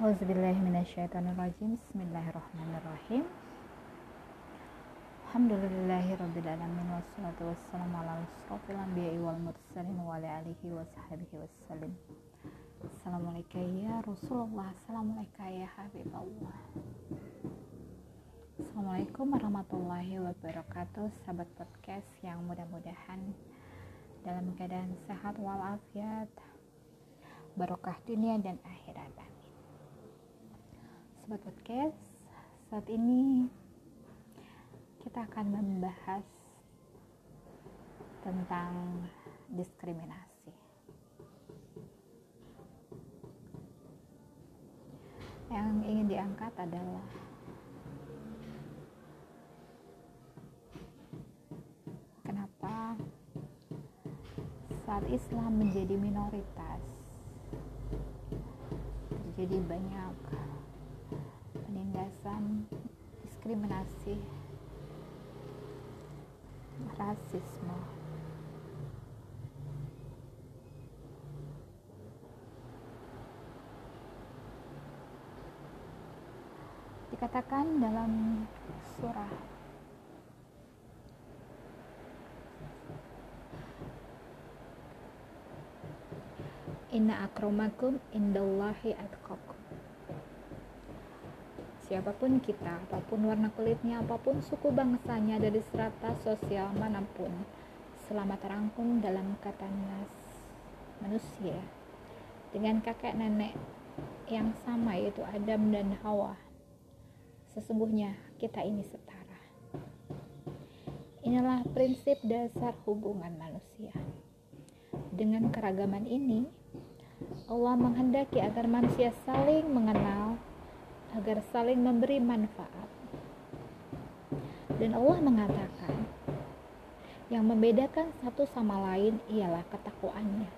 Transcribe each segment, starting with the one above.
Auzubillahiminasyaitonirrajim Bismillahirrahmanirrahim. Alhamdulillahirrabbilalamin Wassalatu wassalamu ala asrafil anbiya'i wal mursalin Wa ala alihi wa wassalim. Assalamualaikum ya Rasulullah. Assalamualaikum ya Habibullah. Assalamualaikum warahmatullahi wabarakatuh. Sahabat podcast yang mudah-mudahan Dalam keadaan sehat walafiat Barokah dunia dan akhirat Sobat podcast Saat ini kita akan membahas tentang diskriminasi. Yang ingin diangkat adalah kenapa saat Islam menjadi minoritas terjadi banyak penindasan diskriminasi rasisme. Dikatakan dalam surah. Inna akromakum indallahi atqakum siapa pun kita, apa pun warna kulitnya, apa pun suku bangsanya dari strata sosial mana pun, selama terangkum dalam kata nas manusia dengan kakek nenek yang sama yaitu Adam dan Hawa. Sesungguhnya kita ini setara. Inilah prinsip dasar hubungan manusia. Dengan keragaman ini, Allah menghendaki agar manusia saling mengenal agar saling memberi manfaat. Dan Allah mengatakan, yang membedakan satu sama lain ialah ketakwaannya.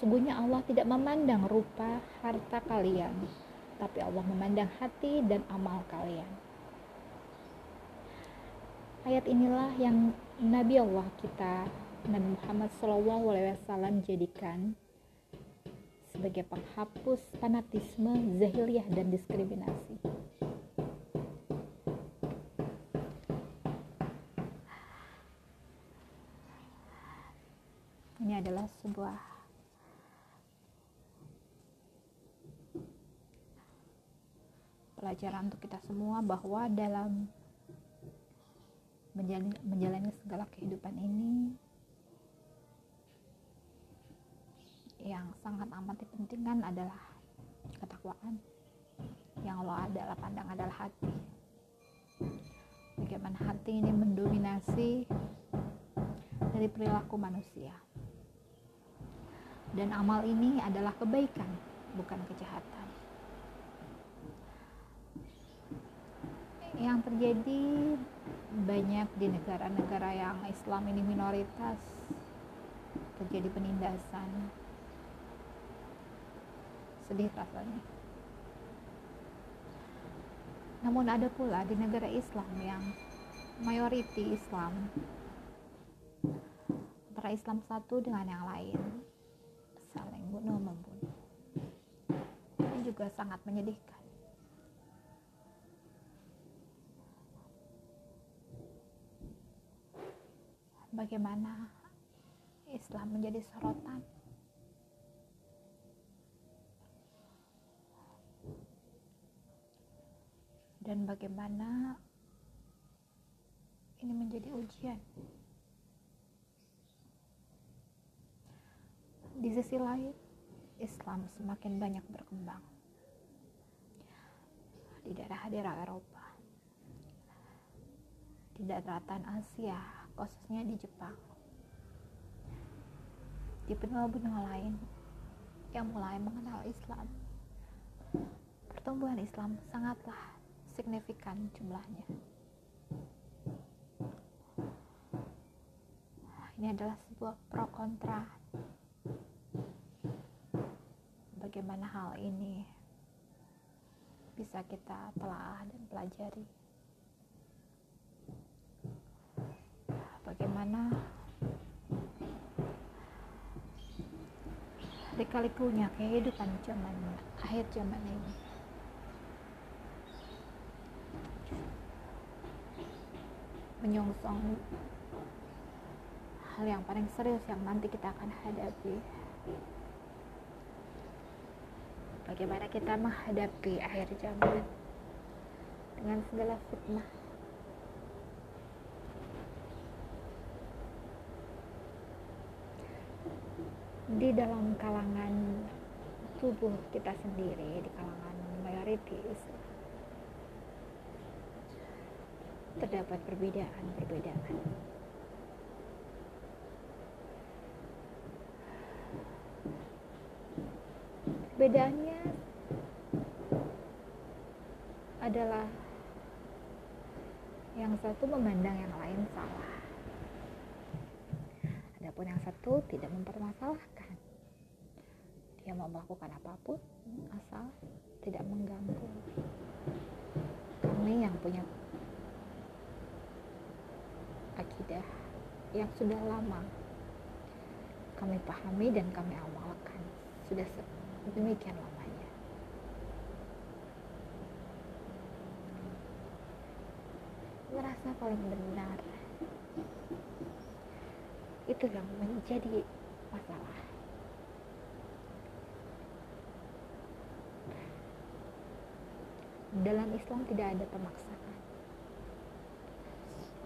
Sungguhnya Allah tidak memandang rupa harta kalian, tapi Allah memandang hati dan amal kalian. Ayat inilah yang Nabi Allah kita Nabi Muhammad SAW jadikan sebagai penghapus fanatisme, zahiliyah, dan diskriminasi. Ini adalah sebuah pelajaran untuk kita semua bahwa dalam menjalani, menjalani segala kehidupan ini yang sangat amat dipentingkan adalah ketakwaan. Yang Allah adalah pandang adalah hati. Bagaimana hati ini mendominasi dari perilaku manusia. Dan amal ini adalah kebaikan bukan kejahatan. Yang terjadi banyak di negara-negara yang Islam ini minoritas. Terjadi penindasan sedih rasanya. Namun ada pula di negara Islam yang mayoriti Islam antara Islam satu dengan yang lain saling bunuh membunuh. Ini juga sangat menyedihkan. Bagaimana Islam menjadi sorotan dan bagaimana ini menjadi ujian. Di sisi lain, Islam semakin banyak berkembang di daerah-daerah Eropa, di daratan Asia, khususnya di Jepang, di benua-benua lain yang mulai mengenal Islam. Pertumbuhan Islam sangatlah signifikan jumlahnya. Ini adalah sebuah pro kontra. Bagaimana hal ini bisa kita telah dan pelajari. Bagaimana lika-likunya kehidupan zaman akhir zaman ini menyongsong hal yang paling serius yang nanti kita akan hadapi. Bagaimana kita menghadapi akhir zaman dengan segala fitnah? Di dalam kalangan tubuh kita sendiri di kalangan mayoritis terdapat perbedaan-perbedaan perbedaannya adalah yang satu memandang yang lain salah. Adapun yang satu tidak mempermasalahkan. Dia mau melakukan apa pun asal tidak mengganggu. Kami yang punya akidah yang sudah lama kami pahami dan kami amalkan. Sudah demikian lamanya. Merasa paling benar. Itu yang menjadi masalah. Dalam Islam tidak ada pemaksaan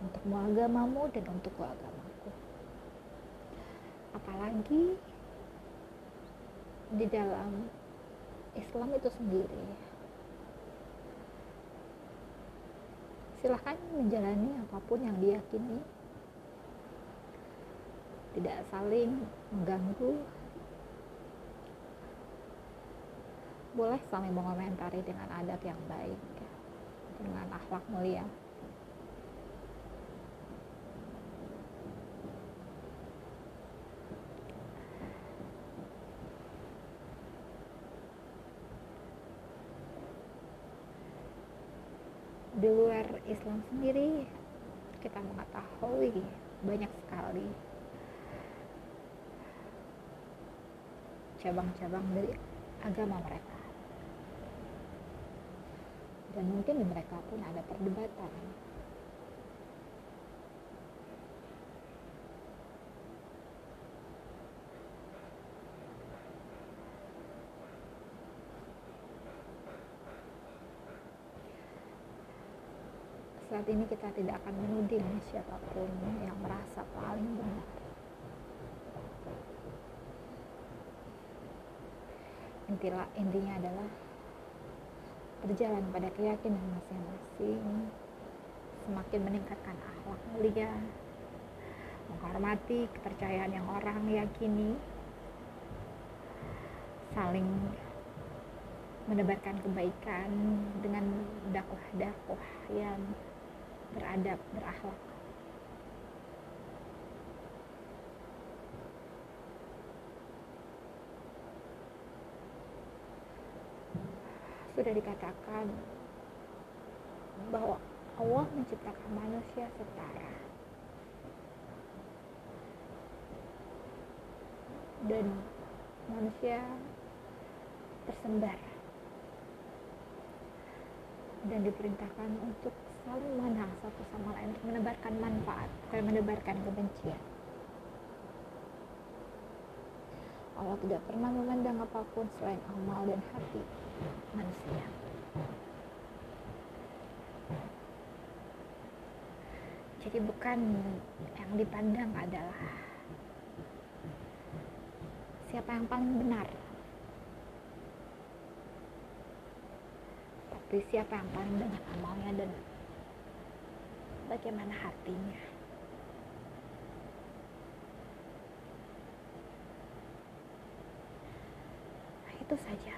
untuk agamamu dan untuk agamaku apalagi di dalam Islam itu sendiri. Silahkan menjalani apa pun yang diyakini. Tidak saling mengganggu. Boleh saling mengomentari dengan adab yang baik dengan akhlak mulia di luar Islam sendiri kita mengetahui banyak sekali cabang-cabang dari agama mereka. Dan mungkin di mereka pun ada perdebatan saat ini kita tidak akan menuding siapa pun yang merasa paling benar. Intilah intinya adalah berjalan pada keyakinan masing-masing semakin meningkatkan akhlak mulia menghormati kepercayaan yang orang yakini saling menebarkan kebaikan dengan dakwah-dakwah yang beradab, berakhlak. Sudah dikatakan bahwa Allah menciptakan manusia setara. Dan manusia tersebar dan diperintahkan untuk saling mengenal satu sama lain untuk menebarkan manfaat bukan menebarkan kebencian. Allah tidak pernah memandang apa pun selain amal dan hati manusia. Jadi bukan yang dipandang adalah siapa yang paling benar. Tapi siapa yang paling banyak amalnya dan bagaimana hatinya. Nah, itu saja.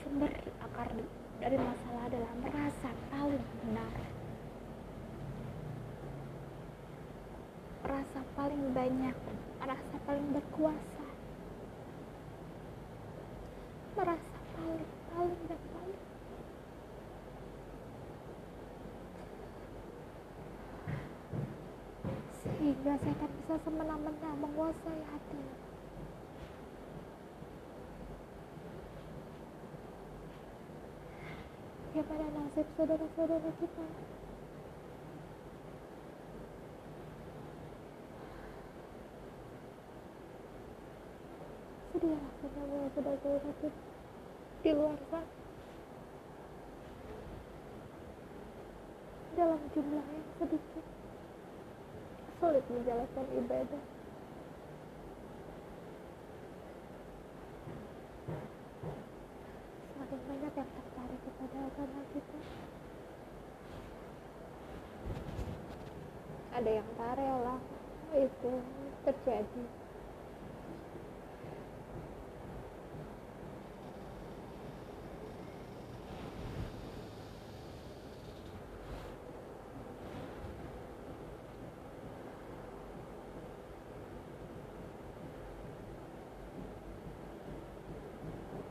Sumber akar dari masalah adalah merasa paling benar. Merasa paling banyak merasa paling berkuasa merasa paling paling dan paling sehingga saya tak bisa semena-mena menguasai hati. Ya, bagaimana nasib saudara-saudara kita Sedialah saudara saudara kita di luar sana dalam jumlah yang sedikit. Sulit menjalankan ibadah. Semakin banyak yang tertarik kepada agama kita. Ada yang tak rela itu terjadi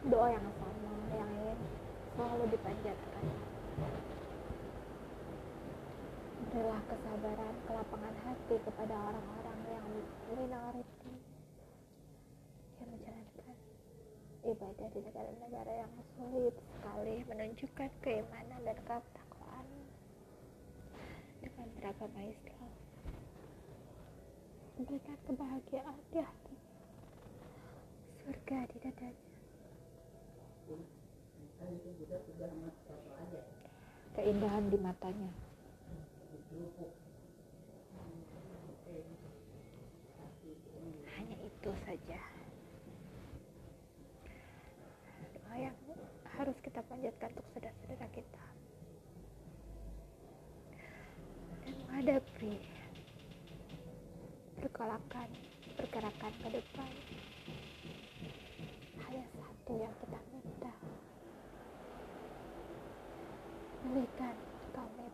doa yang sama yang ingin selalu dipanjatkan berilah kesabaran kelapangan hati kepada orang-orang yang minoriti yang menjalankan ibadah di negara-negara yang sulit sekali menunjukkan keimanan dan ketakwaan dengan beragama Islam. Memberikan kebahagiaan di hati surga di dadanya. Keindahan di matanya hanya itu saja. Doa yang harus kita panjatkan untuk saudara-saudara kita. Dan menghadapi pergolakan pergerakan ke depan. Hanya satu. yang kita minta berikan kami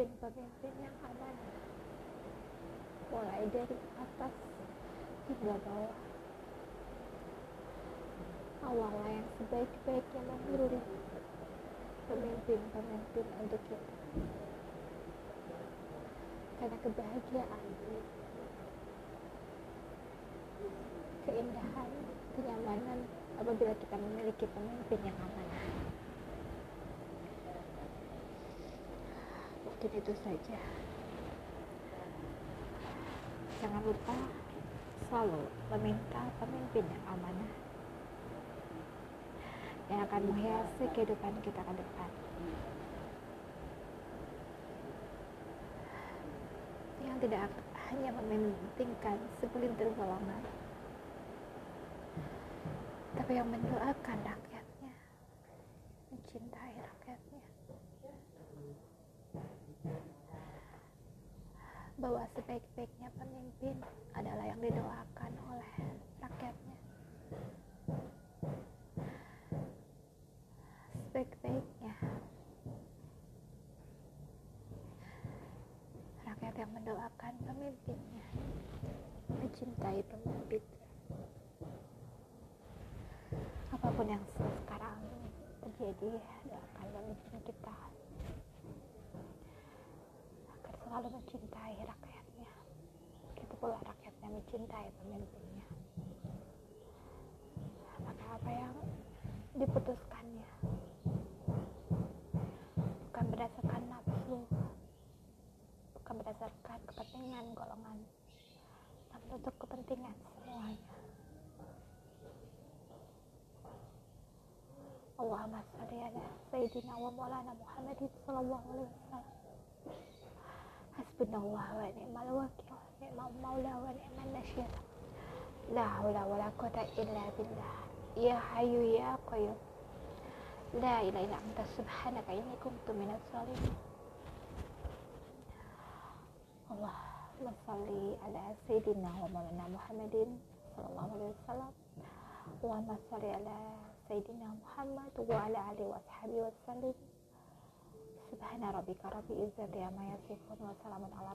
pemimpin-pemimpin yang amanah mulai dari atas hingga bawah. Lah yang sebaik-baiknya memilih pemimpin-pemimpin untuk kita. Karena kebahagiaan keindahan kenyamanan apabila kita memiliki pemimpin yang amanah mungkin itu saja. Jangan lupa selalu meminta pemimpin yang amanah yang akan menghiasi kehidupan kita ke depan. Yang tidak hanya mementingkan segelintir golongan tapi yang mendoakan rakyatnya mencintai rakyatnya bahwa sebaik-baiknya pemimpin adalah yang didoakan oleh rakyatnya. Sebaik-baiknya rakyat yang mendoakan pemimpinnya mencintai pemimpin apa pun yang sekarang terjadi doakan pemimpin kita. Agar selalu mencintai rakyatnya begitu pula rakyatnya mencintai pemimpinnya maka apa yang diputuskannya bukan berdasarkan nafsu bukan berdasarkan kepentingan golongan tapi untuk kepentingan semuanya. Allahumma salli ala Sayyidina wa maulana Muhammadin sallallahu alaihi wasallam. Hasbunallah wa ni'mal wakil Ni'mal maula wa ni'mal nasyir La hawla wa la quwata illa billah Ya hayu ya qayyum La ilaha illa anta subhanaka inni kuntu minas zalimin Allahumma salli ala Sayyidina wa maulana Muhammadin sallallahu alaihi wasallam Allahumma salli ala Sayyidina Muhammad wa ala alihi wa ashabihi wa sallim Subhana rabbika rabbi izzati amma yasifun wa salamun ala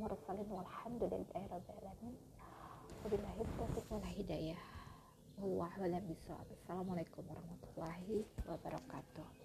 mursalin walhamdulillahi rabbil alamin Wabillahi taufiq wal hidayah Wallahu a'lam bishawab. Assalamualaikum warahmatullahi wabarakatuh.